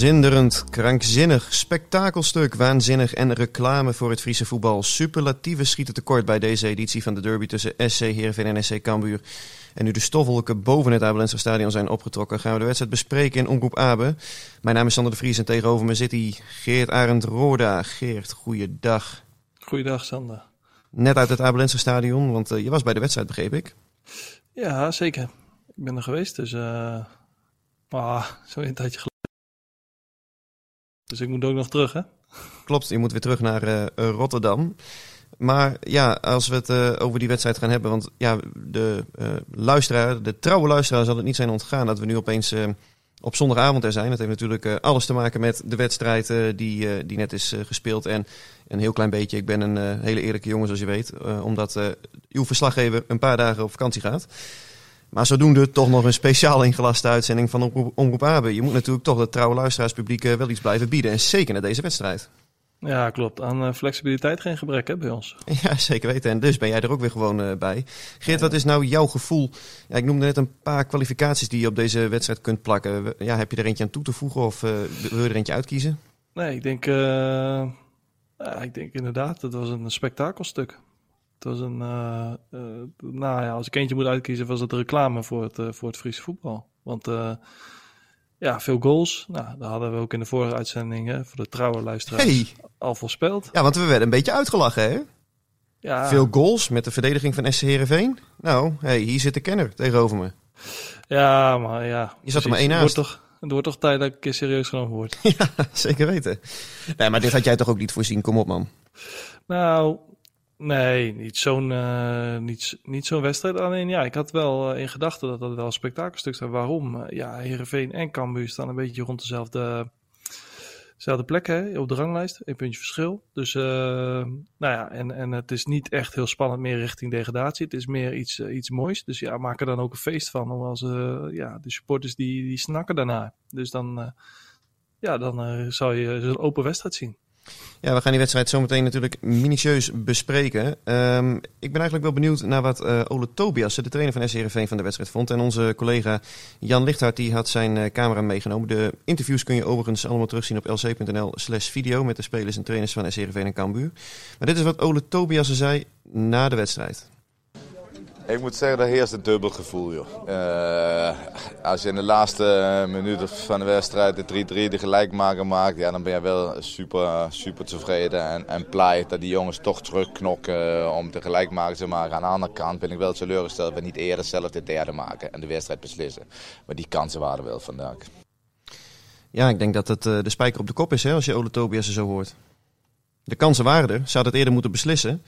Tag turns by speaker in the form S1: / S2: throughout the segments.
S1: Zinderend, krankzinnig, spektakelstuk, waanzinnig en reclame voor het Friese voetbal. Superlatieven schieten tekort bij deze editie van de derby tussen SC Heerenveen en SC Cambuur. En nu de stofwolken boven het Abelense stadion zijn opgetrokken, gaan we de wedstrijd bespreken in Omroep Abe. Mijn naam is Sander de Vries en tegenover me zit hij Geert Arend Roda. Geert, goeiedag.
S2: Goeiedag Sander.
S1: Net uit het Abelense stadion, want uh, je was bij de wedstrijd, begreep ik.
S2: Ja, zeker. Ik ben er geweest, dus uh, ah, zo een tijdje geleden. Dus ik moet ook nog terug, hè?
S1: Klopt, je moet weer terug naar uh, Rotterdam. Maar ja, als we het uh, over die wedstrijd gaan hebben, want ja, de uh, luisteraar, de trouwe luisteraar zal het niet zijn ontgaan dat we nu opeens op zondagavond er zijn. Dat heeft natuurlijk alles te maken met de wedstrijd die, die net is gespeeld. En een heel klein beetje, ik ben een hele eerlijke jongen zoals je weet, omdat uw verslaggever een paar dagen op vakantie gaat. Maar zodoende toch nog een speciaal ingelaste uitzending van Omroep, Abe. Je moet natuurlijk toch het trouwe luisteraarspubliek wel iets blijven bieden. En zeker naar deze wedstrijd.
S2: Ja, klopt. Aan uh, flexibiliteit geen gebrek hè, bij ons.
S1: Ja, zeker weten. En dus ben jij er ook weer gewoon uh, bij. Geert, wat is nou jouw gevoel? Ja, ik noemde net een paar kwalificaties die je op deze wedstrijd kunt plakken. Ja, heb je er eentje aan toe te voegen of uh, wil je er eentje uitkiezen?
S2: Nee, ik denk, ja, ik denk inderdaad, het was een spektakelstuk. Het was een, uh, uh, nou ja, als ik eentje moet uitkiezen, was het reclame voor het, uh, voor het Friese voetbal. Want ja, veel goals. Nou, dat hadden we ook in de vorige uitzending hè, voor de trouwe luisteraars
S1: hey.
S2: al voorspeld.
S1: Ja, want we werden een beetje uitgelachen, hè?
S2: Ja.
S1: Veel goals met de verdediging van SC Heerenveen. Nou, hey, hier zit de kenner tegenover me.
S2: Ja, maar ja.
S1: Je zat er maar één naast.
S2: Het wordt toch, het wordt toch tijd dat ik een keer serieus genomen word.
S1: ja, zeker weten. Nee, maar dit had jij toch ook niet voorzien? Kom op, man.
S2: Nou, Nee, niet zo'n uh, niet, niet zo'n wedstrijd. Alleen ja, ik had wel uh, in gedachten dat dat wel een spektakelstuk zou. Waarom? Uh, ja, Heerenveen en Cambuur staan een beetje rond dezelfde, dezelfde plek hè, op de ranglijst. Een puntje verschil. Dus nou ja, en, en het is niet echt heel spannend meer richting degradatie. Het is meer iets, iets moois. Dus ja, maak er dan ook een feest van. Als, ja, de supporters die, die snakken daarna. Dus dan, ja, dan zou je een open wedstrijd zien.
S1: Ja, we gaan die wedstrijd zometeen natuurlijk minutieus bespreken. Um, ik ben eigenlijk wel benieuwd naar wat uh, Ole Tobias, de trainer van SCRV, van de wedstrijd vond. En onze collega Jan Lichthart die had zijn uh, camera meegenomen. De interviews kun je overigens allemaal terugzien op lc.nl slash video met de spelers en trainers van SCRV en Cambuur. Maar dit is wat Ole Tobias zei na de wedstrijd.
S3: Ik moet zeggen, dat heerst een dubbel gevoel. Joh. Uh, als je in de laatste minuten van de wedstrijd de 3-3 de gelijkmaker maakt, ja, dan ben je wel super, super tevreden en, en blij dat die jongens toch terugknokken om de gelijkmaker te maken. Aan de andere kant ben ik wel teleurgesteld dat we niet eerder zelf de derde maken en de wedstrijd beslissen. Maar die kansen waren wel vandaag.
S1: Ja, ik denk dat het uh, de spijker op de kop is hè, als je Ole Tobias zo hoort. De kansen waren er, ze hadden het eerder moeten beslissen.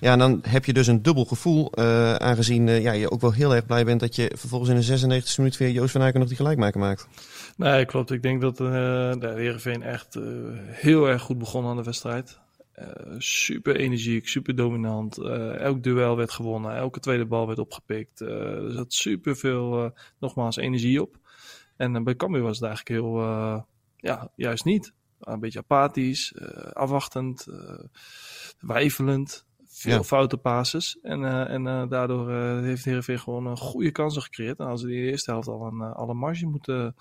S1: Ja, en dan heb je dus een dubbel gevoel, uh, aangezien uh, ja, je ook wel heel erg blij bent dat je vervolgens in de 96e minuut weer Joost van Aken nog die gelijkmaker maakt.
S2: Nee, klopt. Ik denk dat uh, de Heerenveen echt heel erg goed begon aan de wedstrijd. super energiek, super dominant. elk duel werd gewonnen, elke tweede bal werd opgepikt. er zat super veel, nogmaals, energie op. En bij Cambuur was het eigenlijk heel, ja, juist niet. Een beetje apathisch, afwachtend, weifelend veel ja. foute passes. En, uh, en uh, daardoor uh, heeft Heerenveen gewoon een goede kansen gecreëerd. En als ze in de eerste helft al een, al een marge moeten,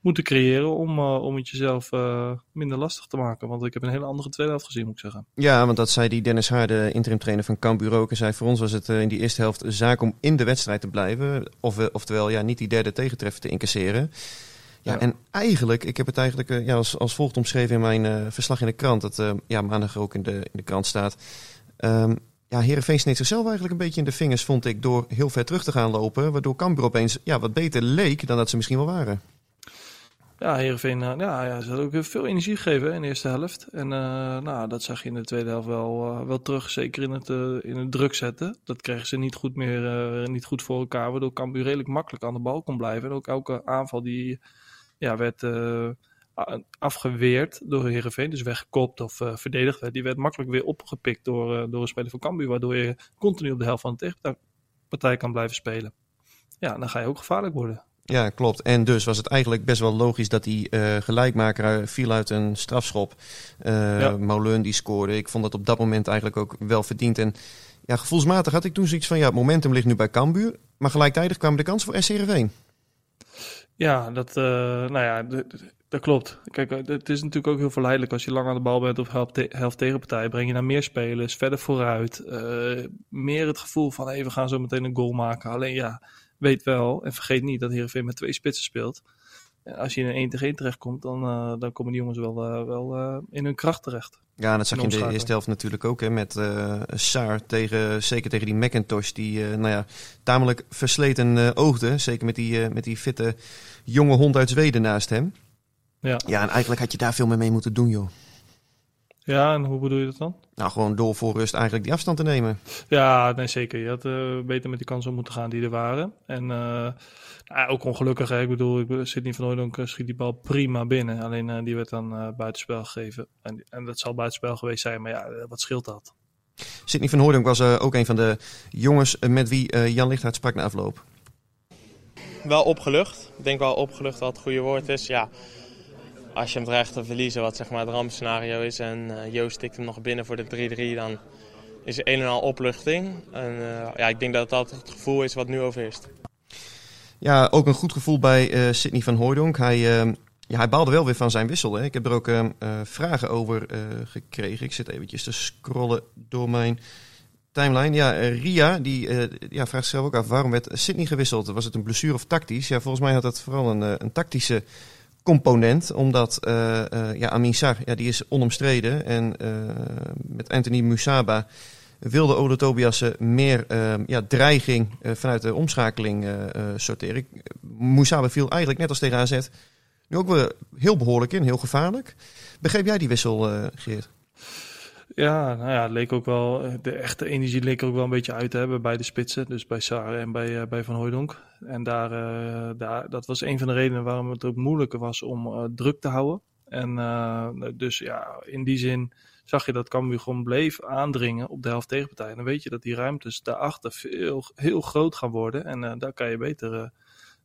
S2: moeten creëren om, uh, om het jezelf uh, minder lastig te maken. Want ik heb een hele andere tweede helft gezien, moet ik zeggen.
S1: Ja, want dat zei die Dennis Haar, de interim trainer van Cambuur ook. En zei voor ons was het uh, in die eerste helft zaak om in de wedstrijd te blijven. Of, oftewel, ja, niet die derde tegentreffer te incasseren. Ja, ja, en eigenlijk, ik heb het eigenlijk ja, als, als volgt omschreven in mijn verslag in de krant. Dat ja, maandag ook in de, in de krant staat. Um, ja, Heerenveen sneed zichzelf eigenlijk een beetje in de vingers, vond ik, door heel ver terug te gaan lopen. Waardoor Cambuur opeens ja, wat beter leek dan dat ze misschien wel waren.
S2: Ja, Heerenveen, uh, ja, ja, ze hadden ook veel energie gegeven in de eerste helft. En uh, nou, dat zag je in de tweede helft wel, uh, wel terug, zeker in het, in het druk zetten. Dat kregen ze niet goed meer niet goed voor elkaar, waardoor Cambuur redelijk makkelijk aan de bal kon blijven. En ook elke aanval die ja, werd afgeweerd door Heerenveen, dus weggekopt of verdedigd werd, die werd makkelijk weer opgepikt door, door een speler van Cambuur, waardoor je continu op de helft van de tegenpartij kan blijven spelen. Ja, dan ga je ook gevaarlijk worden.
S1: Ja, klopt. En dus was het eigenlijk best wel logisch dat die uh, gelijkmaker viel uit een strafschop. Uh, ja. Die scoorde. Ik vond dat op dat moment eigenlijk ook wel verdiend. En ja, gevoelsmatig had ik toen zoiets van, ja, het momentum ligt nu bij Cambuur. Maar gelijktijdig kwamen de kansen voor SCRV.
S2: Ja, dat, uh, nou ja, dat klopt. Kijk, het is natuurlijk ook heel verleidelijk als je lang aan de bal bent op helft, helft tegenpartij. Breng je naar meer spelers, verder vooruit. meer het gevoel van, hey, we gaan zo meteen een goal maken. Alleen ja weet wel en vergeet niet dat Heerenveen met twee spitsen speelt. Als je in een 1 tegen 1 terechtkomt, dan, dan komen die jongens wel, wel in hun kracht terecht.
S1: Ja, dat zag je in de eerste helft natuurlijk ook. Hè, met Saar, tegen, zeker tegen die McIntosh, die nou ja, tamelijk versleten oogde. Zeker met die, met die fitte jonge hond uit Zweden naast hem. Ja. ja, en eigenlijk had je daar veel meer mee moeten doen, joh.
S2: Ja, en hoe bedoel je dat dan?
S1: Nou, gewoon door voor rust eigenlijk die afstand te nemen.
S2: Ja, nee, zeker. Je had uh, beter met die kansen om moeten gaan die er waren. En uh, nou, ook ongelukkig, hè. ik bedoel, ik, Sidney van Hooydonk schiet die bal prima binnen. Alleen uh, die werd dan buitenspel gegeven. En, en dat zal buitenspel geweest zijn, maar ja, wat scheelt dat?
S1: Sidney van Hooydonk was ook een van de jongens met wie Jan Lichthart sprak na afloop.
S4: Wel opgelucht. Ik denk wel opgelucht wat het goede woord is. Ja, als je hem dreigt te verliezen, wat zeg maar het rampscenario is, en uh, Joost stikt hem nog binnen voor de 3-3, dan is er een en al opluchting. En uh, ja, ik denk dat dat het gevoel is wat nu overheerst.
S1: Ja, ook een goed gevoel bij uh, Sidney van Hooydonk. Hij, ja, hij baalde wel weer van zijn wissel. Hè. Ik heb er ook vragen over gekregen. Ik zit eventjes te scrollen door mijn timeline. Ja, Ria die, ja, vraagt zichzelf ook af waarom werd Sidney gewisseld. Was het een blessure of tactisch? Ja, volgens mij had het vooral een, een tactische component. Omdat uh, uh, ja, ja, die is onomstreden. En uh, met Anthony Musaba wilde Ode Tobias meer ja, dreiging vanuit de omschakeling sorteren. Musaba viel eigenlijk net als tegen AZ nu ook wel heel behoorlijk in, heel gevaarlijk. Begreep jij die wissel, Geert?
S2: Ja, nou ja, leek ook wel, de echte energie leek er ook wel een beetje uit te hebben bij de spitsen. Dus bij Sar en bij, uh, bij Van Hooydonk. En daar, uh, daar, dat was een van de redenen waarom het ook moeilijker was om uh, druk te houden. En dus ja, in die zin zag je dat Cambuur gewoon bleef aandringen op de helft tegenpartij. En dan weet je dat die ruimtes daarachter heel groot gaan worden. En daar kan je beter,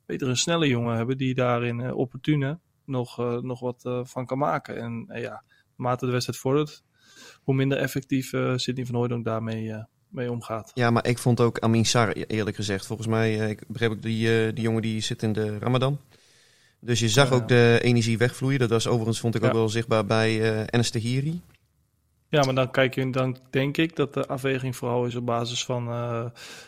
S2: beter een snelle jongen hebben die daarin opportune nog, nog wat van kan maken. En ja, naarmate de wedstrijd vordert, hoe minder effectief uh, Sidney van Hooydonk daarmee uh, mee omgaat.
S1: Ja, maar ik vond ook Amin Sar, e-, eerlijk gezegd. Volgens mij, uh, ik begreep ook die, die jongen die zit in de Ramadan. Dus je zag ook de energie wegvloeien. Dat was overigens, vond ik ook wel zichtbaar bij Enes Tahiri.
S2: Ja, maar dan, kijk je, dan denk ik dat de afweging vooral is op basis van,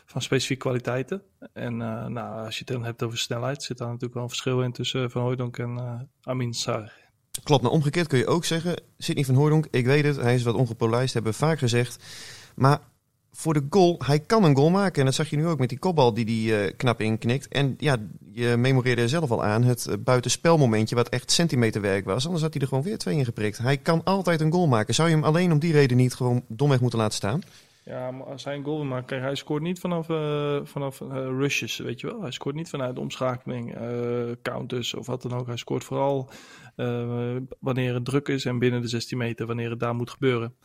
S2: van specifieke kwaliteiten. En nou, als je het dan hebt over snelheid, zit daar natuurlijk wel een verschil in tussen Van Hooydonk en Amin Sar.
S1: Klopt, maar omgekeerd kun je ook zeggen, Sidney van Hooydonk, ik weet het, hij is wat ongepolijst, hebben we vaak gezegd. Maar voor de goal, hij kan een goal maken. En dat zag je nu ook met die kopbal die hij uh, knap inknikt. En ja, je memoreerde zelf al aan het uh, buitenspelmomentje wat echt centimeterwerk was. Anders had hij er gewoon weer twee in geprikt. Hij kan altijd een goal maken. Zou je hem alleen om die reden niet gewoon domweg moeten laten staan?
S2: Ja, maar als hij een goal maakt, kijk, hij scoort niet vanaf, uh, vanaf rushes, weet je wel. Hij scoort niet vanuit omschakeling, counters of wat dan ook. Hij scoort vooral wanneer het druk is en binnen de 16 meter, wanneer het daar moet gebeuren.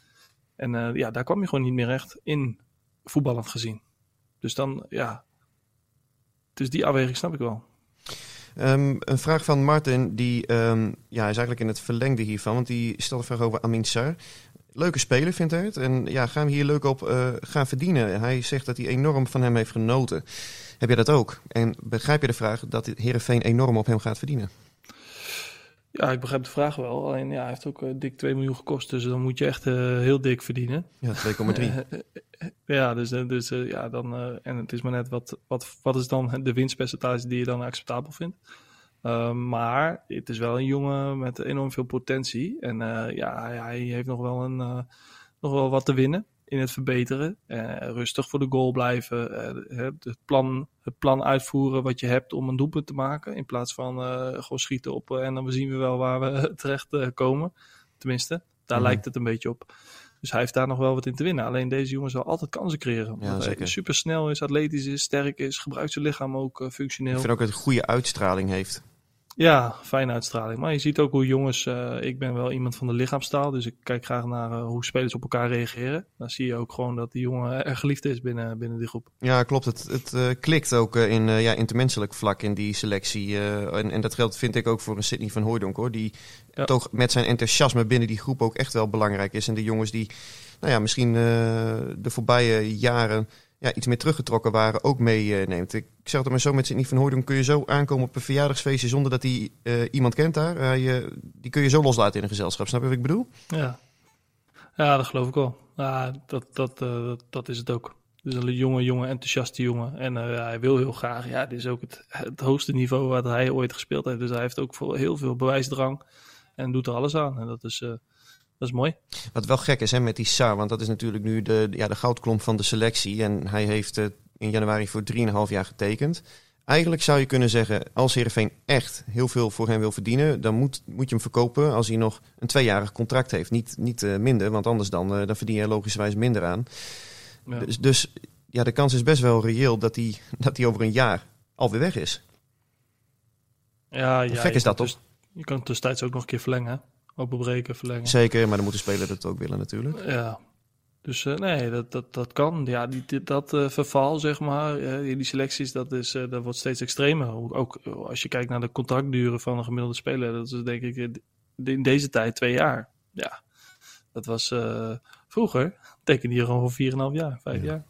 S2: En ja, daar kwam je gewoon niet meer echt in, voetballend gezien. Dus dan, ja, dus die afweging snap ik wel.
S1: Um, een vraag van Martin, die um, ja, is eigenlijk in het verlengde hiervan, want die stelt een vraag over Amin Sar leuke speler, vindt hij het. En ja, gaan we hier leuk op uh, gaan verdienen. Hij zegt dat hij enorm van hem heeft genoten. Heb jij dat ook? En begrijp je de vraag dat Herenveen enorm op hem gaat verdienen?
S2: Ja, ik begrijp de vraag wel. Alleen ja, hij heeft ook eh, dik 2 miljoen gekost. Dus dan moet je echt eh, heel dik verdienen.
S1: Ja, 2,3.
S2: ja, dus, eh, dus ja, dan. en het is maar net wat, wat, wat is dan de winstpercentage die je dan acceptabel vindt. Uh, maar het is wel een jongen met enorm veel potentie. En ja, hij, hij, heeft nog wel, een, nog wel wat te winnen in het verbeteren. Uh, rustig voor de goal blijven. Uh, het, plan, het plan uitvoeren wat je hebt om een doelpunt te maken. In plaats van uh, gewoon schieten op en dan zien we wel waar we terecht komen. Tenminste, daar mm. lijkt het een beetje op. Dus hij heeft daar nog wel wat in te winnen. Alleen deze jongen zal altijd kansen creëren. Omdat ja, hij super snel is, atletisch is, sterk is, gebruikt zijn lichaam ook functioneel.
S1: Ik vind ook dat hij een goede uitstraling heeft.
S2: Ja, fijne uitstraling. Maar je ziet ook hoe jongens, uh, ik ben wel iemand van de lichaamstaal, dus ik kijk graag naar uh, hoe spelers op elkaar reageren. Dan zie je ook gewoon dat die jongen erg geliefd is binnen, binnen die groep.
S1: Ja, klopt. Het, het uh, klikt ook in, ja, intermenselijk vlak in die selectie. En, en, dat geldt vind ik ook voor een Sidney van Hooijdonk hoor. Die ja. toch met zijn enthousiasme binnen die groep ook echt wel belangrijk is. En de jongens die, nou ja, misschien de voorbije jaren ja, iets meer teruggetrokken waren, ook meeneemt. Ik zeg het maar zo met Sidney van Hooydonk kun je zo aankomen op een verjaardagsfeestje zonder dat hij uh, iemand kent daar. Uh, die kun je zo loslaten in een gezelschap. Snap je wat ik bedoel?
S2: Ja, ja dat geloof ik wel. Ja, dat, dat, uh, dat, is het ook. Dus een jonge, jonge, enthousiaste jongen. En hij wil heel graag. Ja, dit is ook het, het hoogste niveau wat hij ooit gespeeld heeft. Dus hij heeft ook heel veel bewijsdrang. En doet er alles aan. En dat is dat is mooi.
S1: Wat wel gek is hè, met die Saar, want dat is natuurlijk nu de, ja, de goudklomp van de selectie. En hij heeft uh, in januari voor 3,5 jaar getekend. Eigenlijk zou je kunnen zeggen, als Heerenveen echt heel veel voor hem wil verdienen, dan moet, moet je hem verkopen als hij nog een tweejarig contract heeft. Niet, niet uh, minder, want anders dan, uh, dan verdien je logischerwijs minder aan. Ja. Dus, dus ja, de kans is best wel reëel dat hij, dat hij over een jaar alweer weg is.
S2: Ja, ja,
S1: gek is dat toch?
S2: Dus, je kan het tussentijds ook nog een keer verlengen openbreken, verlengen.
S1: Zeker, maar dan moet de speler dat ook willen natuurlijk.
S2: Ja, dus uh, nee, dat, dat, dat kan. Ja, die, dat uh, verval, zeg maar, uh, in die selecties, dat, is, dat wordt steeds extremer. Ook als je kijkt naar de contractduren van een gemiddelde speler, dat is denk ik in deze tijd twee jaar. Ja, dat was vroeger, tekende je gewoon voor 4,5 jaar, 5 ja. jaar.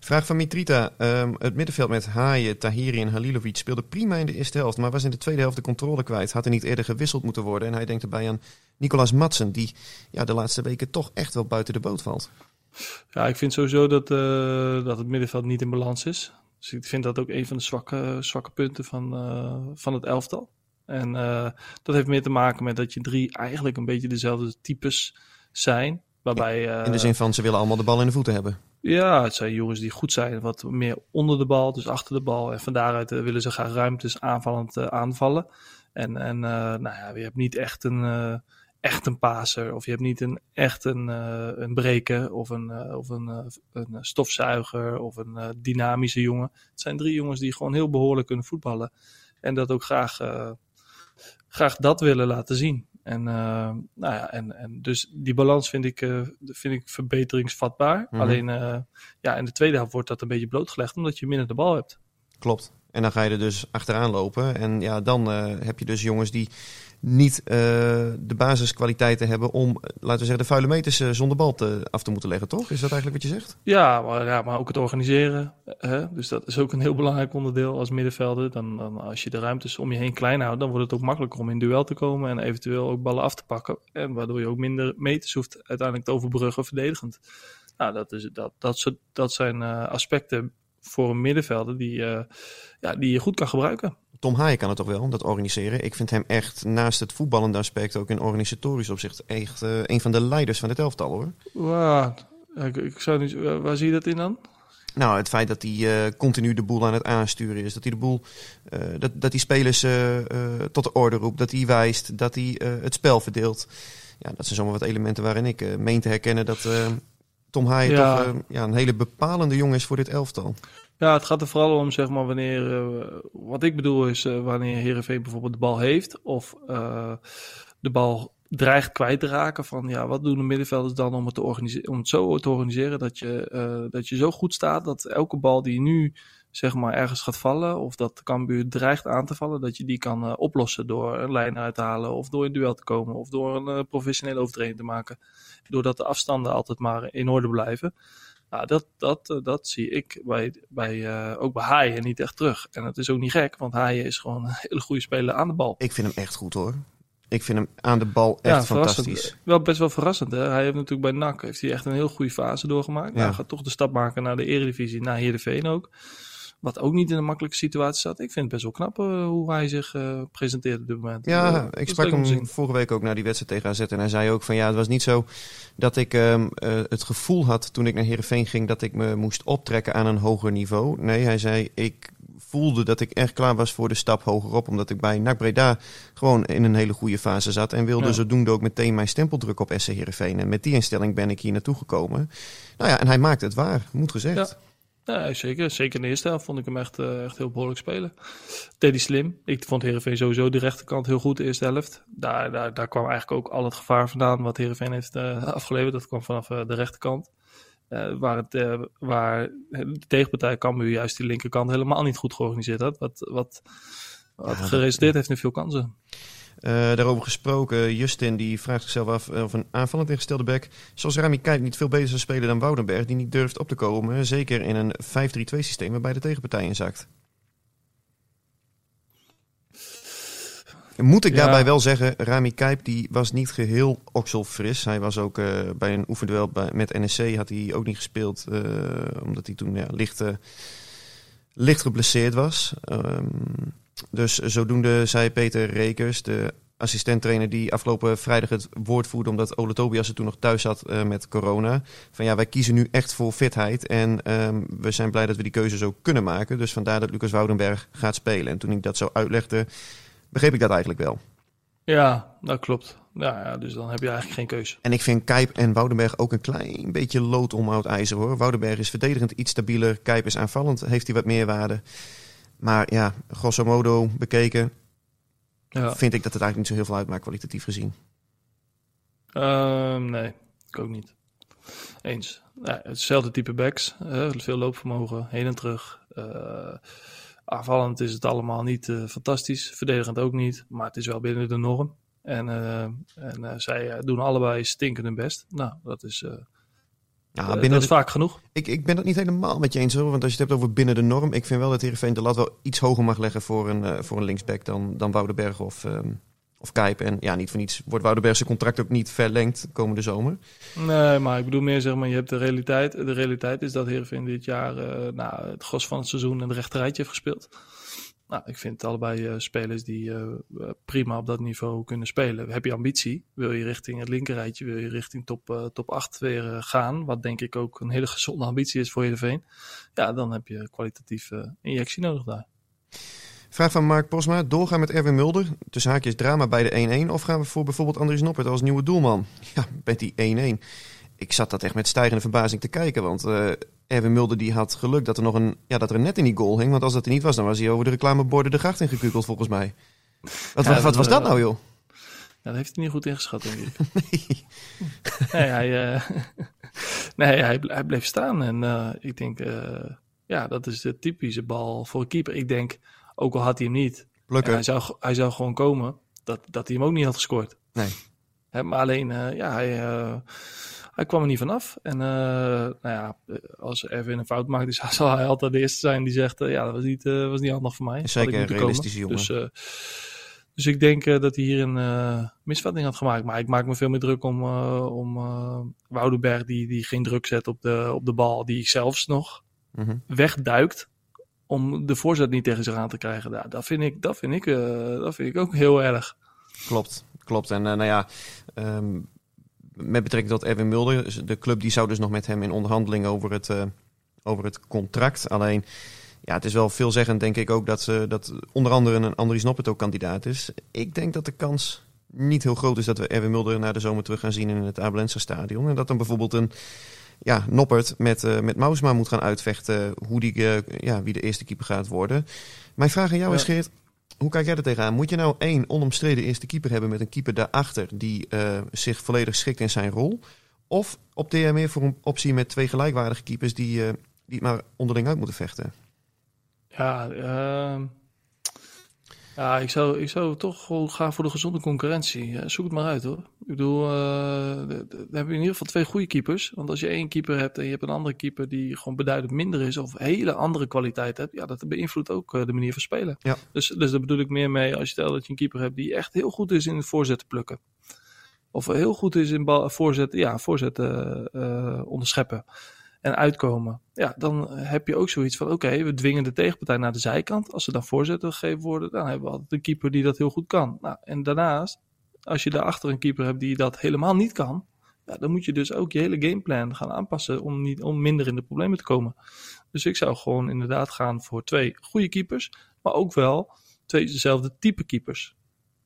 S1: Vraag van Mitrita. Um, het middenveld met Haaien, Tahiri en Halilovic speelde prima in de eerste helft, maar was in de tweede helft de controle kwijt. Had er niet eerder gewisseld moeten worden. En hij denkt erbij aan Nicolas Madsen, die ja, de laatste weken toch echt wel buiten de boot valt.
S2: Ja, ik vind sowieso dat, uh, dat het middenveld niet in balans is. Dus ik vind dat ook een van de zwakke, zwakke punten van, uh, van het elftal. En uh, dat heeft meer te maken met dat je drie eigenlijk een beetje dezelfde types zijn. Waarbij,
S1: in de zin van ze willen allemaal de bal in de voeten hebben.
S2: Ja, het zijn jongens die goed zijn, wat meer onder de bal, dus achter de bal. En van daaruit uh, willen ze graag ruimtes aanvallend uh, aanvallen. En, en uh, nou ja, je hebt niet echt een, echt een paser, of je hebt niet een, echt een, een breker, of een, of een, een stofzuiger, of een dynamische jongen. Het zijn drie jongens die gewoon heel behoorlijk kunnen voetballen. En dat ook graag, graag dat willen laten zien. En, uh, nou ja, en, en dus die balans vind ik, uh, vind ik verbeteringsvatbaar. Mm -hmm. Alleen uh, ja, in de tweede helft wordt dat een beetje blootgelegd omdat je minder de bal hebt.
S1: Klopt. En dan ga je er dus achteraan lopen. En ja, dan heb je dus jongens die niet de basiskwaliteiten hebben om, laten we zeggen, de vuile meters zonder bal af te moeten leggen, toch? Is dat eigenlijk wat je zegt?
S2: Ja, maar, ja, maar ook het organiseren. Hè? Dus dat is ook een heel belangrijk onderdeel als middenvelder. Dan, dan als je de ruimtes om je heen klein houdt, dan wordt het ook makkelijker om in duel te komen en eventueel ook ballen af te pakken. En waardoor je ook minder meters hoeft uiteindelijk te overbruggen verdedigend. Nou, dat, is, dat, dat, dat zijn uh, aspecten voor een middenvelder die, uh, ja, die je goed kan gebruiken.
S1: Tom Haaien kan het toch wel, dat organiseren. Ik vind hem echt naast het voetballende aspect ook in organisatorisch opzicht echt uh, een van de leiders van het elftal hoor.
S2: Wow. Ik, ik zou niet, waar zie je dat in dan?
S1: Nou, het feit dat hij uh, continu de boel aan het aansturen is. Dat hij de boel, uh, dat, dat hij spelers tot de orde roept. Dat hij wijst. Dat hij het spel verdeelt. Ja, dat zijn zomaar wat elementen waarin ik meen te herkennen dat Tom Haaien ja. toch ja, een hele bepalende jongen is voor dit elftal.
S2: Ja, het gaat er vooral om, zeg maar, wanneer. wat ik bedoel is wanneer Herenveen bijvoorbeeld de bal heeft. Of de bal dreigt kwijt te raken. Van ja, wat doen de middenvelders dan om het, te organiseren, om het zo te organiseren dat je, uh, dat je zo goed staat dat elke bal die nu zeg maar ergens gaat vallen of dat de Cambuur dreigt aan te vallen, dat je die kan uh, oplossen door een lijn uit te halen of door in duel te komen of door een uh, professionele overtreding te maken. Doordat de afstanden altijd maar in orde blijven. Nou, dat, dat, dat zie ik bij, bij, ook bij Haaien niet echt terug. En het is ook niet gek, want Haaien is gewoon een hele goede speler aan de bal.
S1: Ik vind hem echt goed hoor. Ik vind hem aan de bal echt fantastisch.
S2: Wel best wel verrassend. Hè? Hij heeft natuurlijk bij NAC heeft hij echt een heel goede fase doorgemaakt.
S1: Ja.
S2: Hij gaat toch de stap maken naar de Eredivisie, naar Heerenveen ook. Wat ook niet in een makkelijke situatie zat. Ik vind het best wel knap eh, hoe hij zich eh, presenteert op dit moment. Eh,
S1: Ja,
S2: dat
S1: ik sprak hem vorige week ook naar die wedstrijd tegen AZ. En hij zei ook van ja, het was niet zo dat ik ehm, eh, het gevoel had toen ik naar Heerenveen ging dat ik me moest optrekken aan een hoger niveau. Nee, hij zei ik voelde dat ik echt klaar was voor de stap hogerop. Omdat ik bij NAC Breda gewoon in een hele goede fase zat. En wilde
S2: Ja.
S1: zodoende ook meteen mijn stempel drukken op SC Heerenveen. En met die instelling ben ik hier naartoe gekomen. Nou ja, en hij maakt het waar, moet gezegd.
S2: Ja, zeker. Zeker in de eerste helft vond ik hem echt, eh, echt heel behoorlijk spelen. Hij slim. Ik vond Heerenveen sowieso de rechterkant heel goed de eerste helft. Daar, daar, daar kwam eigenlijk ook al het gevaar vandaan wat Heerenveen heeft eh, afgeleverd. Dat kwam vanaf eh, de rechterkant. Waar, het, waar de tegenpartij Cambuur juist die linkerkant helemaal niet goed georganiseerd had. Wat, wat, wat
S1: Ja,
S2: geresulteerd heeft in veel kansen.
S1: Eh, daarover gesproken, Justin die vraagt zichzelf af of een aanvallend ingestelde back zoals Rami Kijk niet veel beter zou spelen dan Woudenberg, die niet durft op te komen. Zeker in een 5-3-2 systeem waarbij de tegenpartij inzakt. Moet ik
S2: Ja.
S1: daarbij wel zeggen, Rami Kijp die was niet geheel okselfris. Hij was ook eh, bij een oefenduel bij, met NEC had hij ook niet gespeeld, eh, omdat hij toen ja, licht, eh, licht geblesseerd was. Ehm, dus zodoende zei Peter Rekers, de assistenttrainer die afgelopen vrijdag het woord voerde omdat Ole Tobias er toen nog thuis zat eh, met corona. Van ja, wij kiezen nu echt voor fitheid en ehm, we zijn blij dat we die keuze zo kunnen maken. Dus vandaar dat Lucas Woudenberg gaat spelen. En toen ik dat zo uitlegde, begreep ik dat eigenlijk wel.
S2: Ja, dat klopt. Ja, ja, dus dan heb je eigenlijk geen keuze.
S1: En ik vind Kijp en Woudenberg ook een klein beetje lood om oud ijzer hoor. Woudenberg is verdedigend iets stabieler. Kijp is aanvallend, heeft hij wat meer waarde. Maar ja, grosso modo bekeken
S2: Ja.
S1: vind ik dat het eigenlijk niet zo heel veel uitmaakt kwalitatief gezien.
S2: Ehm, nee, ik ook niet. Eens. Ja, hetzelfde type backs. veel loopvermogen, heen en terug. Eh, aanvallend is het allemaal niet eh, fantastisch. Verdedigend ook niet. Maar het is wel binnen de norm. En, eh, en zij doen allebei stinkend hun best. Nou, dat is,
S1: Ja,
S2: eh,
S1: binnen
S2: dat is
S1: de-
S2: vaak genoeg.
S1: ik, ik ben het niet helemaal met je eens hoor. Want als je het hebt over binnen de norm. Ik vind wel dat Heerenveen de lat wel iets hoger mag leggen voor een, eh, voor een linksback dan, dan Woudenberg of, ehm of Kijp. En ja, niet voor niets wordt Woudenberg zijn contract ook niet verlengd komende zomer.
S2: Nee, maar ik bedoel meer zeg maar, je hebt de realiteit. De realiteit is dat Heerenveen dit jaar eh, nou, het gros van het seizoen de rechterrijtje heeft gespeeld. Nou, ik vind allebei eh, spelers die eh, eh, prima op dat niveau kunnen spelen. Heb je ambitie? Wil je richting het linkerrijtje? Wil je richting top, top 8 weer gaan? Wat denk ik ook een hele gezonde ambitie is voor Heerenveen. Ja, dan heb je kwalitatief eh, injectie nodig daar.
S1: Vraag van Mark Posma. Doorgaan met Erwin Mulder. Tussen haakjes drama bij de 1-1. Of gaan we voor bijvoorbeeld Andries Noppert als nieuwe doelman? Ja, met die 1-1. Ik zat dat echt met stijgende verbazing te kijken. Want Erwin Mulder die had geluk dat er nog een, ja, dat er een net in die goal hing. Want als dat er niet was, dan was hij over de reclameborden de gracht ingekukeld volgens mij. Wat,
S2: Ja,
S1: wat, wat was
S2: dat,
S1: nou joh?
S2: Ja, dat heeft hij niet goed ingeschat, denk ik.
S1: Nee.
S2: Nee, hij, eh, nee hij, hij bleef staan. En eh, ik denk, eh, ja, dat is de typische bal voor een keeper. Ik denk, ook al had hij hem niet, hij, zou, hij zou gewoon komen, dat, dat hij hem ook niet had gescoord.
S1: Nee.
S2: Maar alleen, eh, ja, hij, eh, hij kwam er niet vanaf. En eh, nou ja, als Erwin een fout maakt, zal hij altijd de eerste zijn die zegt, ja, dat was niet, was niet handig voor mij.
S1: Zeker een
S2: komen.
S1: realistische jongen.
S2: Dus, dus ik denk dat hij hier een misvatting had gemaakt. Maar ik maak me veel meer druk om, om Woudenberg, die, die geen druk zet op de, op de bal. Die zelfs nog
S1: Mhm.
S2: wegduikt om de voorzet niet tegen zich aan te krijgen. Ja, dat, vind ik, dat, vind ik, dat vind ik ook heel erg.
S1: Klopt, klopt. En eh, nou ja, ehm, met betrekking tot Erwin Mulder, de club die zou dus nog met hem in onderhandeling over het, eh, over het contract. Alleen, ja, het is wel veelzeggend denk ik ook dat, ze, dat onder andere een Andries Noppert ook kandidaat is. Ik denk dat de kans niet heel groot is dat we Erwin Mulder na de zomer terug gaan zien in het Abelense stadion. En dat dan bijvoorbeeld een ja, Noppert met, eh met Mausma moet gaan uitvechten hoe die, eh, ja, wie de eerste keeper gaat worden. Mijn vraag aan jou is
S2: Ja.
S1: Geert, hoe kijk jij er tegenaan? Moet je nou één onomstreden eerste keeper hebben met een keeper daarachter die eh, zich volledig schikt in zijn rol? Of opteer jij meer voor een optie met twee gelijkwaardige keepers die, eh, die maar onderling uit moeten vechten?
S2: Ja, ehm, Ja, ik zou, ik zou toch gewoon gaan voor de gezonde concurrentie. Zoek het maar uit hoor. Ik bedoel, uh, dan heb je in ieder geval twee goede keepers. Want als je één keeper hebt en je hebt een andere keeper die gewoon beduidend minder is of hele andere kwaliteit hebt, ja, dat beïnvloedt ook uh, de manier van spelen.
S1: Ja.
S2: Dus, dus daar bedoel ik meer mee als je stelt dat je een keeper hebt die echt heel goed is in het voorzetten plukken. Of heel goed is in bal, voorzetten, ja, voorzetten uh, onderscheppen en uitkomen. Ja, dan heb je ook zoiets van: oké, we dwingen de tegenpartij naar de zijkant. Als ze dan voorzetten gegeven worden, dan hebben we altijd een keeper die dat heel goed kan. Nou, en daarnaast, als je daarachter een keeper hebt die dat helemaal niet kan, ja, dan moet je dus ook je hele gameplan gaan aanpassen om, niet, om minder in de problemen te komen. Dus ik zou gewoon inderdaad gaan voor twee goede keepers, maar ook wel twee dezelfde type keepers.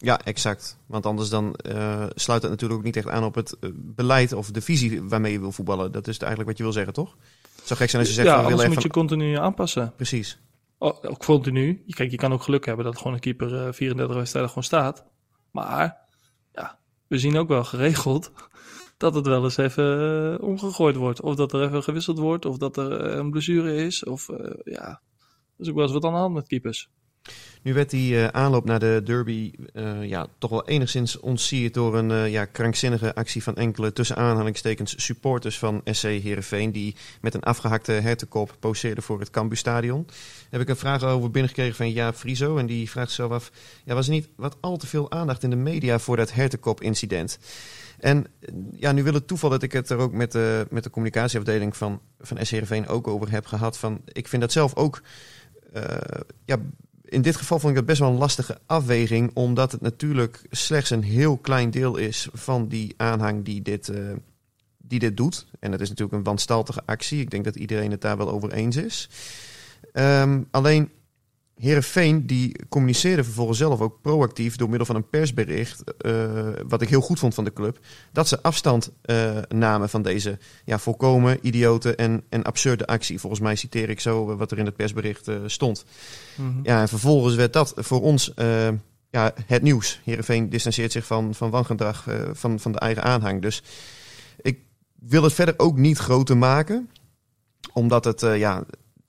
S1: Ja, exact. Want anders dan uh, sluit het natuurlijk ook niet echt aan op het uh, beleid of de visie waarmee je wil voetballen. Dat is eigenlijk wat je wil zeggen, toch? Het zou gek zijn als je zegt...
S2: Ja,
S1: van,
S2: anders moet
S1: van...
S2: je continu aanpassen.
S1: Precies.
S2: Oh, ook continu. Kijk, je kan ook geluk hebben dat gewoon een keeper uh, 34 wedstrijden gewoon staat. Maar, ja, we zien ook wel geregeld dat het wel eens even omgegooid wordt. Of dat er even gewisseld wordt, of dat er een blessure is. Of, ja, er is ook wel eens wat aan de hand met keepers.
S1: Nu werd die uh, aanloop naar de derby uh, ja, toch wel enigszins ontsierd door een uh, ja, krankzinnige actie van enkele tussen aanhalingstekens supporters van SC Heerenveen die met een afgehakte hertenkop poseerden voor het Cambuurstadion. Heb ik een vraag over binnengekregen van Jaap Frieso en die vraagt zichzelf af, ja, was er niet wat al te veel aandacht in de media voor dat hertenkop incident? En ja, nu wil het toeval dat ik het er ook met de, met de communicatieafdeling van, van SC Heerenveen ook over heb gehad. Van, ik vind dat zelf ook ja, in dit geval vond ik dat best wel een lastige afweging, omdat het natuurlijk slechts een heel klein deel is van die aanhang die dit, uh, die dit doet. En dat is natuurlijk een wanstaltige actie. Ik denk dat iedereen het daar wel over eens is. Um, alleen Herenveen die communiceerde vervolgens zelf ook proactief door middel van een persbericht, uh, wat ik heel goed vond van de club, dat ze afstand uh, namen van deze ja, volkomen idiote en, en absurde actie. Volgens mij citeer ik zo wat er in het persbericht stond. Mm -hmm. Ja, en vervolgens werd dat voor ons ja, het nieuws. Herenveen distancieert zich van, van wangedrag van, van de eigen aanhang. Dus ik wil het verder ook niet groter maken, omdat het ja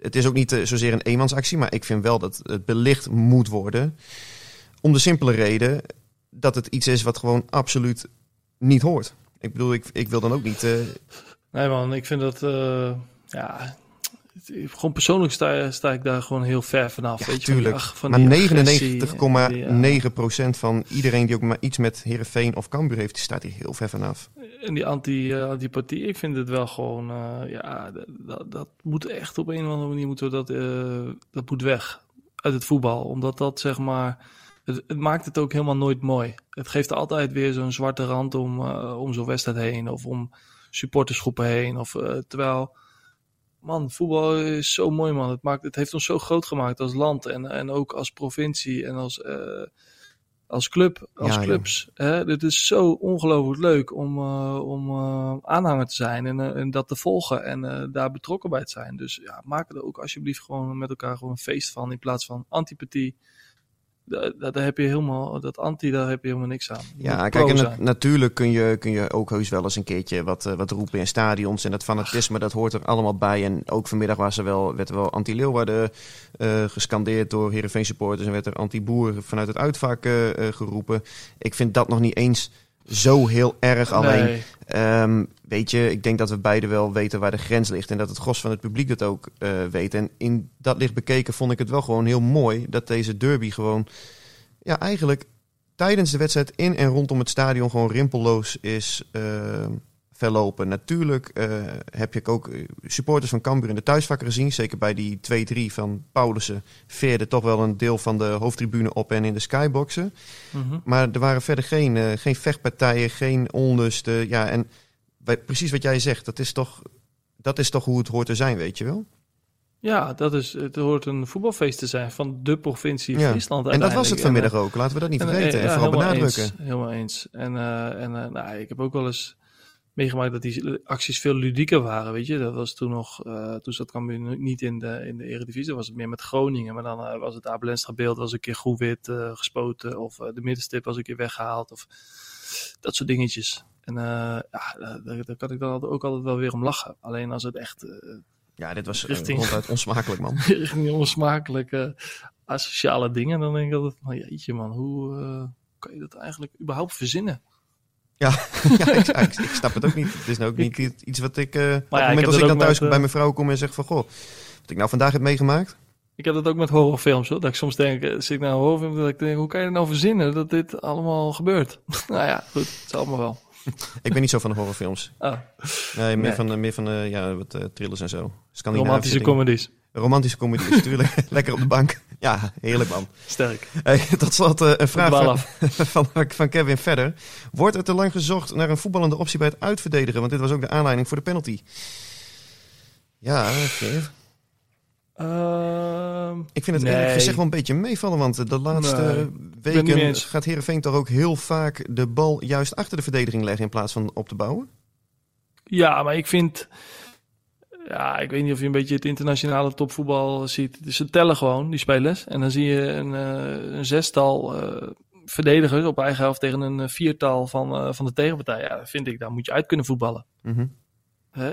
S1: het is ook niet zozeer een eenmansactie, maar ik vind wel dat het belicht moet worden. Om de simpele reden dat het iets is wat gewoon absoluut niet hoort. Ik bedoel, ik, ik wil dan ook niet. Uh...
S2: Nee, man, ik vind dat. Uh, ja. Gewoon persoonlijk sta, sta, ik daar gewoon heel ver vanaf.
S1: Ja,
S2: weet je,
S1: tuurlijk.
S2: Van
S1: maar 99,9% van iedereen die ook maar iets met Herenveen of Cambuur heeft, die staat hier heel ver vanaf.
S2: En die anti, uh, antipathie, ik vind het wel gewoon, uh, ja, dat, dat moet echt op een of andere manier moeten we dat, uh, dat moet weg uit het voetbal. Omdat dat zeg maar, het, het, maakt het ook helemaal nooit mooi. Het geeft altijd weer zo'n zwarte rand om, om zo'n wedstrijd heen of om supportersgroepen heen. Of, terwijl, man, voetbal is zo mooi man. Het, maakt, het heeft ons zo groot gemaakt als land en, en ook als provincie en als als club, als
S1: Ja, ja.
S2: clubs. Hè? Dit is zo ongelooflijk leuk om, uh, om uh, aanhanger te zijn en, en dat te volgen en daar betrokken bij te zijn. Dus ja, maak er ook alsjeblieft gewoon met elkaar gewoon een feest van in plaats van antipathie. Daar, daar heb je helemaal, dat anti, daar heb je helemaal niks aan. Je
S1: Ja, kijk, en natuurlijk kun je, kun je ook heus wel eens een keertje wat, eh, wat roepen in stadions. En dat fanatisme, dat hoort er allemaal bij. En ook vanmiddag was er wel, werd er wel anti-Leeuwarden eh, gescandeerd door Heerenveen supporters. En werd er anti-boer vanuit het uitvak eh, geroepen. Ik vind dat nog niet eens zo heel erg. Alleen,
S2: Nee.
S1: Ehm, weet je, ik denk dat we beide wel weten waar de grens ligt. En dat het gros van het publiek dat ook eh, weet. En in dat licht bekeken vond ik het wel gewoon heel mooi dat deze derby gewoon, ja, eigenlijk tijdens de wedstrijd in en rondom het stadion gewoon rimpelloos is eh, verlopen. Natuurlijk eh, heb je ook eh, supporters van Cambuur in de thuisvakken gezien. Zeker bij die 2-3 van Paulussen veerde toch wel een deel van de hoofdtribune op en in de skyboxen.
S2: Mhm.
S1: Maar er waren verder geen, eh, geen vechtpartijen, geen onlusten. Ja, en bij- precies wat jij zegt, dat is, toch, dat is toch hoe het hoort te zijn, weet je wel?
S2: Ja, dat is, het hoort een voetbalfeest te zijn van de provincie
S1: Ja.
S2: Friesland.
S1: En dat was het.
S2: En,
S1: vanmiddag ook, laten we dat niet
S2: En,
S1: vergeten. En
S2: ja,
S1: vooral
S2: helemaal
S1: benadrukken.
S2: Eens, helemaal eens. En, en nou, ik heb ook wel eens meegemaakt dat die acties veel ludieker waren, weet je. Dat was toen nog, eh, toen zat Cambuur niet in de, in de Eredivisie, was het meer met Groningen. Maar dan eh, was het Abel Enstra beeld, was een keer groen-wit eh, gespoten. Of de middenstip was een keer weggehaald. Of dat soort dingetjes. En ja, daar, daar kan ik dan ook altijd wel weer om lachen. Alleen als het echt...
S1: Ja, dit was
S2: Richting-
S1: ronduit onsmakelijk, man.
S2: richting die onsmakelijke asociale dingen. Dan denk ik altijd, van, jeetje man, hoe kan je dat eigenlijk überhaupt verzinnen?
S1: Ja, ja ik, ik, ik snap het ook niet. Het is nou ook niet iets wat ik... eh op het moment als ik dan thuis
S2: met, eh,
S1: bij mijn vrouw kom en zeg van... Goh, wat ik nou vandaag heb meegemaakt.
S2: Ik heb dat ook met horrorfilms, hoor. Dat ik soms denk, eh, zit ik naar een horrorfilm, dat ik denk, hoe kan je nou verzinnen dat dit allemaal gebeurt? nou ja, goed, het zal allemaal wel.
S1: Ik ben niet zo van de horrorfilms.
S2: Oh,
S1: Nee, meer
S2: Nee.
S1: van, meer van ja, wat eh, thrillers en zo.
S2: Romantische comedies.
S1: Romantische comedies, natuurlijk. Lekker op de bank. Ja, heerlijk man.
S2: Sterk.
S1: Hey, tot slot eh, een vraag van, van, van Kevin verder. Wordt er te lang gezocht naar een voetballende optie bij het uitverdedigen? Want dit was ook de aanleiding voor de penalty. Ja, Kev.
S2: Ehm,
S1: ik vind het
S2: Nee.
S1: eerlijk gezegd wel een beetje meevallen. Want de laatste
S2: Nee,
S1: weken gaat Heerenveen toch ook heel vaak de bal juist achter de verdediging leggen in plaats van op te bouwen?
S2: Ja, maar ik vind. Ja, ik weet niet of je een beetje het internationale topvoetbal ziet. Dus ze tellen gewoon, die spelers. En dan zie je een, eh, een zestal eh, verdedigers op eigen helft tegen een eh, viertal van, van de tegenpartij. Ja, vind ik, daar moet je uit kunnen voetballen.
S1: Mhm.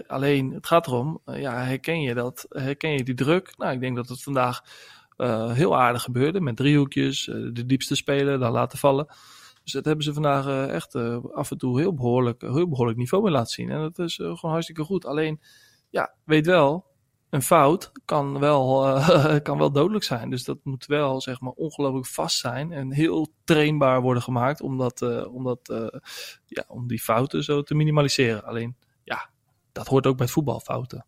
S2: Alleen, het gaat erom, ja, herken je dat? Herken je die druk? Nou, ik denk dat het vandaag heel aardig gebeurde. Met driehoekjes, eh, de diepste speler, dan laten vallen. Dus dat hebben ze vandaag echt af en toe heel behoorlijk, heel behoorlijk niveau in laten zien. En dat is gewoon hartstikke goed. Alleen, ja, weet wel, een fout kan wel, eh, kan wel dodelijk zijn. Dus dat moet wel, zeg maar, ongelooflijk vast zijn. En heel trainbaar worden gemaakt om, dat, eh, om, dat, eh, ja, om die fouten zo te minimaliseren. Alleen, ja, dat hoort ook bij het voetbal, fouten.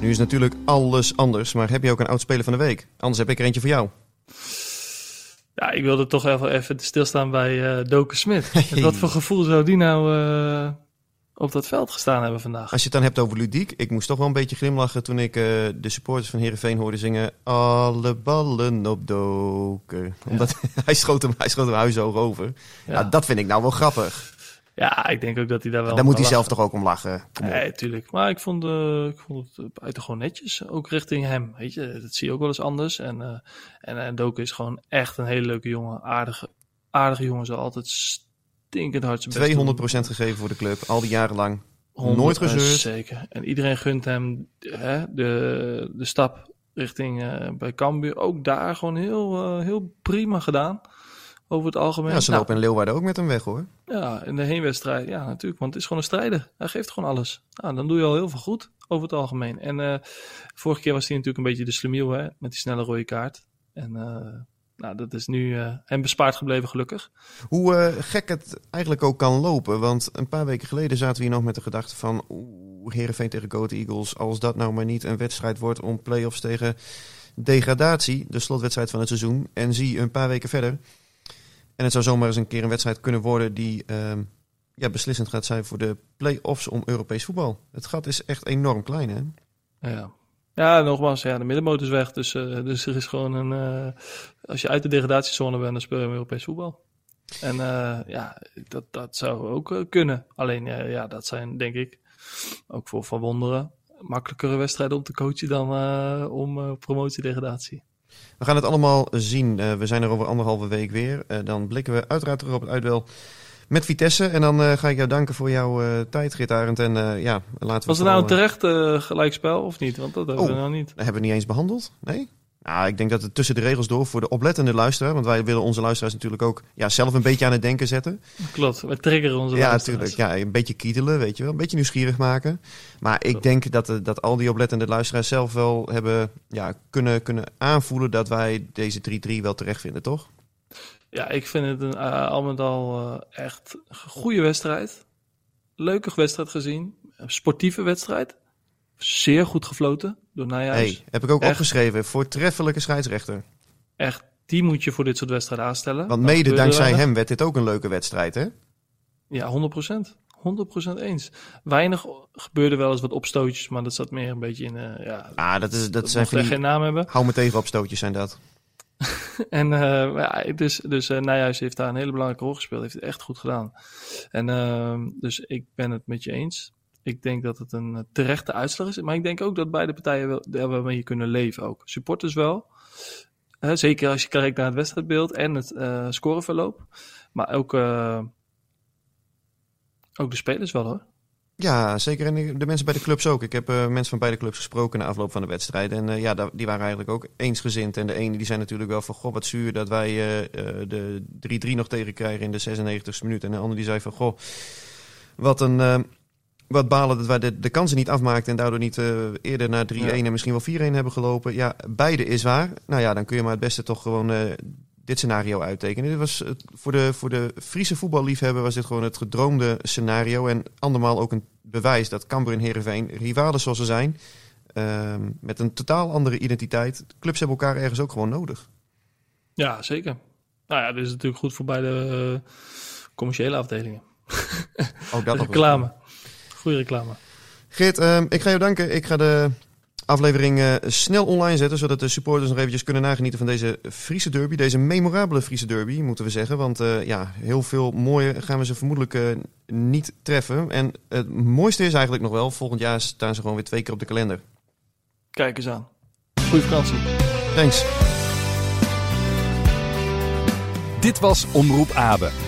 S1: Nu is natuurlijk alles anders, maar heb je ook een oud speler van de week? Anders heb ik er eentje voor jou.
S2: Ja, ik wilde toch even, even stilstaan bij eh Doken Smit. Wat voor gevoel zou die nou eh, op dat veld gestaan hebben vandaag?
S1: Als je het dan hebt over ludiek, ik moest toch wel een beetje glimlachen toen ik eh, de supporters van Heerenveen hoorde zingen Alle ballen op doken. Omdat hij, schoot hem, hij schoot hem huishoog over. Ja.
S2: Ja.
S1: dat vind ik nou wel grappig.
S2: Ja, ik denk ook dat hij daar wel...
S1: Daar moet hij zelf toch ook om lachen.
S2: Nee, tuurlijk. Maar ik vond, eh, ik vond het buitengewoon netjes. Ook richting hem. Weet je, dat zie je ook wel eens anders. En, eh en, en Doken is gewoon echt een hele leuke jongen. Aardige, aardige jongen. Zal altijd stinkend hard zijn best
S1: 200%
S2: doen.
S1: gegeven voor de club, al die jaren lang. Nooit
S2: eh,
S1: gezeurd.
S2: Zeker. En iedereen gunt hem hè, de, de stap richting eh, bij Cambuur. Ook daar gewoon heel, eh, heel prima gedaan. Over het algemeen.
S1: Ja, ze
S2: Nou,
S1: lopen in Leeuwarden ook met hem weg hoor.
S2: ja, in de heenwedstrijd. Ja, natuurlijk. Want het is gewoon een strijder. Hij geeft gewoon alles. Nou, dan doe je al heel veel goed over het algemeen. En eh, vorige keer was hij natuurlijk een beetje de slemiel hè, met die snelle rode kaart. En eh, nou, dat is nu eh, hem bespaard gebleven, gelukkig.
S1: Hoe gek het eigenlijk ook kan lopen. Want een paar weken geleden zaten we hier nog met de gedachte van... Oeh, Heerenveen tegen Goat Eagles. Als dat nou maar niet een wedstrijd wordt om play-offs tegen degradatie. De slotwedstrijd van het seizoen. En zie een paar weken verder. En het zou zomaar eens een keer een wedstrijd kunnen worden die... ehm, ja, beslissend gaat zijn voor de play-offs om Europees voetbal. Het gat is echt enorm klein, hè?
S2: Ja. Ja, nogmaals, ja, de middenmoot is weg. Dus, eh, dus er is gewoon een. eh, als je uit de degradatiezone bent, dan speel je Europees voetbal. En eh, ja, dat, dat zou ook kunnen. Alleen, ja, dat zijn denk ik ook voor Van Wonderen makkelijkere wedstrijden om te coachen dan om promotie-degradatie.
S1: We gaan het allemaal zien. Eh, we zijn er over anderhalve week weer. Eh, dan blikken we uiteraard terug op het uitwel met Vitesse. En dan eh, ga ik jou danken voor jouw tijd, Grit Arend. En ja, laten we...
S2: Was het nou een terecht gelijkspel of niet? Want dat hebben we
S1: Oh.
S2: nou niet.
S1: Dat hebben we niet eens behandeld? Nee? Nou, ik denk dat het tussen de regels door voor de oplettende luisteraar. Want wij willen onze luisteraars natuurlijk ook ja, zelf een beetje aan het denken zetten.
S2: Klopt, we triggeren onze
S1: ja,
S2: luisteraars.
S1: natuurlijk. Ja, een beetje kietelen, weet je wel. Een beetje nieuwsgierig maken. Maar ik denk dat, eh, dat al die oplettende luisteraars zelf wel hebben ja, kunnen, kunnen aanvoelen dat wij deze 3-3 wel terecht vinden, toch?
S2: Ja, ik vind het een, eh, al met al eh, echt een goede wedstrijd. Leuke wedstrijd gezien. Een sportieve wedstrijd. Zeer goed gefloten door Nijhuis.
S1: hey, heb ik ook
S2: Echt?
S1: opgeschreven. Voortreffelijke scheidsrechter.
S2: Echt, die moet je voor dit soort wedstrijden aanstellen.
S1: Want mede dankzij hem werd dit ook een leuke wedstrijd, hè?
S2: Ja, 100%. 100% eens. Weinig gebeurde wel eens wat opstootjes, maar dat zat meer een beetje in... eh, ja,
S1: Ah, dat, is, dat
S2: dat
S1: zijn die...
S2: geen naam hebben.
S1: Hou me tegen opstootjes zijn dat.
S2: En ja, dus, dus Nijhuis heeft daar een hele belangrijke rol gespeeld. Heeft het echt goed gedaan. En ehm, dus ik ben het met je eens. Ik denk dat het een eh, terechte uitslag is. Maar ik denk ook dat beide partijen wel, daar wel mee kunnen leven ook. Supporters wel. Zeker als je kijkt naar het wedstrijdbeeld en het eh, scoreverloop. Maar ook, eh, ook de spelers wel hoor.
S1: Ja, zeker. En de mensen bij de clubs ook. Ik heb uh, mensen van beide clubs gesproken na afloop van de wedstrijd. En uh, ja, die waren eigenlijk ook eensgezind. En de ene die zei natuurlijk wel van... Goh, wat zuur dat wij uh, de 3-3 nog tegenkrijgen in de 96e minuut. En de andere die zei van... Goh, wat een... wat balen dat wij de, de kansen niet afmaakten... en daardoor niet eerder naar 3-1 ja. en misschien wel 4-1 hebben gelopen. Ja, beide is waar. Nou ja, dan kun je maar het beste toch gewoon dit scenario uittekenen. Dit was voor de, voor de Friese voetballiefhebber was dit gewoon het gedroomde scenario. En andermaal ook een bewijs dat Cambuur en Heerenveen rivalen zoals ze zijn. Uh, met een totaal andere identiteit. Clubs hebben elkaar ergens ook gewoon nodig.
S2: Ja, zeker. Nou ja, dit is natuurlijk goed voor beide uh, commerciële afdelingen.
S1: Ook dat
S2: reclame. Goede reclame.
S1: Geert, uh, ik ga jou danken. Ik ga de aflevering uh, snel online zetten, zodat de supporters nog eventjes kunnen nagenieten van deze Friese derby. Deze memorabele Friese derby, moeten we zeggen. Want uh, ja, heel veel mooie gaan we ze vermoedelijk uh, niet treffen. En het mooiste is eigenlijk nog wel, volgend jaar staan ze gewoon weer twee keer op de kalender.
S2: Kijk eens aan. Goeie vakantie.
S1: Thanks.
S5: Dit was Omroep Abe.